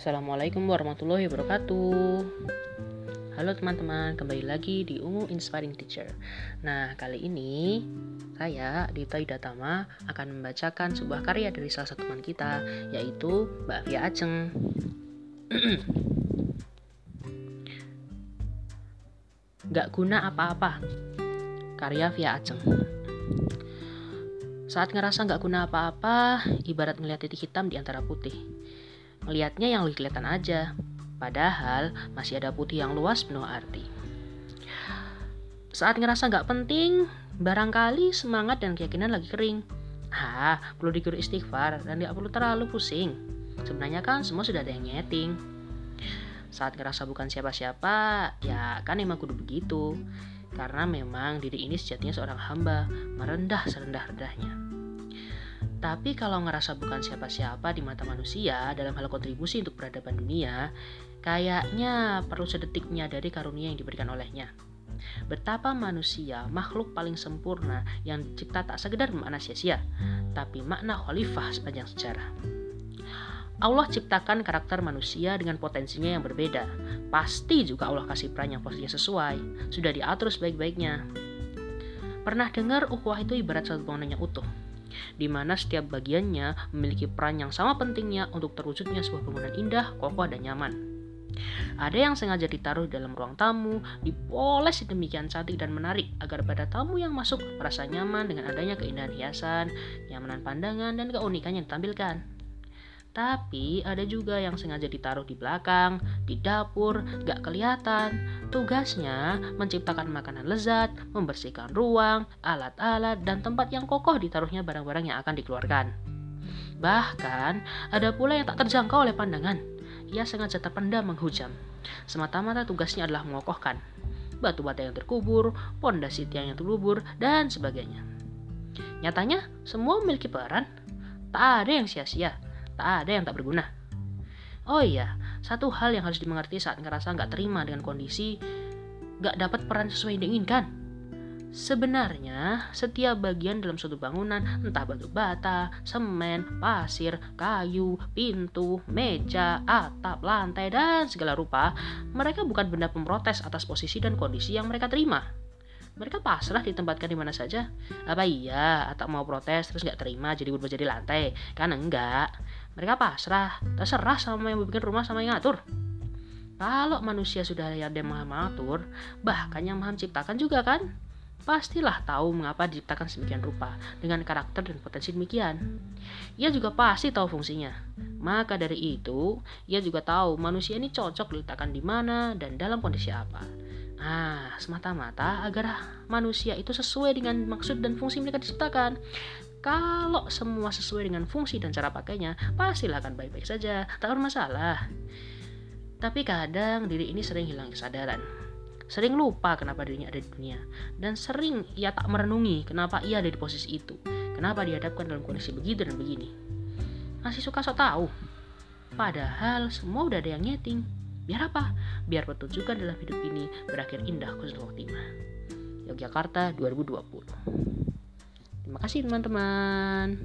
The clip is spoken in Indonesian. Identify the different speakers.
Speaker 1: Assalamualaikum warahmatullahi wabarakatuh. Halo teman-teman, kembali lagi di Ungu Inspiring Teacher. Nah, kali ini saya Dita Idatama akan membacakan sebuah karya dari salah satu teman kita, yaitu Mbak Via Aceng. Gak guna apa-apa. Karya Via Aceng. Saat ngerasa gak guna apa-apa, ibarat ngeliat titik hitam di antara putih Melihatnya yang lebih kelihatan aja, padahal masih ada putih yang luas penuh arti. Saat ngerasa nggak penting, barangkali semangat dan keyakinan lagi kering. Ah, perlu diguru istighfar dan tidak perlu terlalu pusing. Sebenarnya kan semua sudah ada yang nyeting. Saat ngerasa bukan siapa-siapa, ya kan emang kudu begitu. Karena memang diri ini sejatinya seorang hamba, merendah serendah-rendahnya. Tapi kalau ngerasa bukan siapa-siapa di mata manusia dalam hal kontribusi untuk peradaban dunia, kayaknya perlu sedetik menyadari karunia yang diberikan olehnya. Betapa manusia makhluk paling sempurna yang dicipta tak sekedar makna sia-sia, tapi makna khalifah sepanjang sejarah. Allah ciptakan karakter manusia dengan potensinya yang berbeda. Pasti juga Allah kasih peran yang posisinya sesuai, sudah diatur sebaik-baiknya. Pernah dengar ukhuwah itu ibarat satu bangunan yang utuh, di mana setiap bagiannya memiliki peran yang sama pentingnya untuk terwujudnya sebuah bangunan indah, kokoh, dan nyaman. Ada yang sengaja ditaruh dalam ruang tamu, dipoles sedemikian cantik dan menarik agar pada tamu yang masuk merasa nyaman dengan adanya keindahan hiasan, nyamanan pandangan, dan keunikan yang ditampilkan. Tapi ada juga yang sengaja ditaruh di belakang, di dapur, gak kelihatan. Tugasnya menciptakan makanan lezat, membersihkan ruang, alat-alat, dan tempat yang kokoh ditaruhnya barang-barang yang akan dikeluarkan. Bahkan, ada pula yang tak terjangkau oleh pandangan. Ia sengaja terpendam menghujam. Semata-mata tugasnya adalah mengokohkan. Batu bata yang terkubur, pondasi tiang yang terlubur, dan sebagainya. Nyatanya, semua memiliki peran. Tak ada yang sia-sia tak ada yang tak berguna. Oh iya, satu hal yang harus dimengerti saat ngerasa nggak terima dengan kondisi nggak dapat peran sesuai yang diinginkan. Sebenarnya, setiap bagian dalam suatu bangunan, entah batu bata, semen, pasir, kayu, pintu, meja, atap, lantai, dan segala rupa, mereka bukan benda pemrotes atas posisi dan kondisi yang mereka terima. Mereka pasrah ditempatkan di mana saja. Apa iya, atap mau protes terus nggak terima jadi berubah jadi lantai? Kan enggak mereka pasrah terserah sama yang bikin rumah sama yang ngatur kalau manusia sudah ada yang maha mengatur bahkan yang maha menciptakan juga kan pastilah tahu mengapa diciptakan sedemikian rupa dengan karakter dan potensi demikian. Ia juga pasti tahu fungsinya. Maka dari itu, ia juga tahu manusia ini cocok diletakkan di mana dan dalam kondisi apa. Nah, semata-mata agar manusia itu sesuai dengan maksud dan fungsi mereka diciptakan. Kalau semua sesuai dengan fungsi dan cara pakainya, pastilah akan baik-baik saja, tak bermasalah. Tapi kadang diri ini sering hilang kesadaran. Sering lupa kenapa dirinya ada di dunia. Dan sering ia tak merenungi kenapa ia ada di posisi itu. Kenapa dihadapkan dalam kondisi begitu dan begini. Masih suka sok tahu. Padahal semua udah ada yang nyeting. Biar apa? Biar pertunjukan dalam hidup ini berakhir indah khusnul khotimah. Yogyakarta 2020 Terima kasih teman-teman.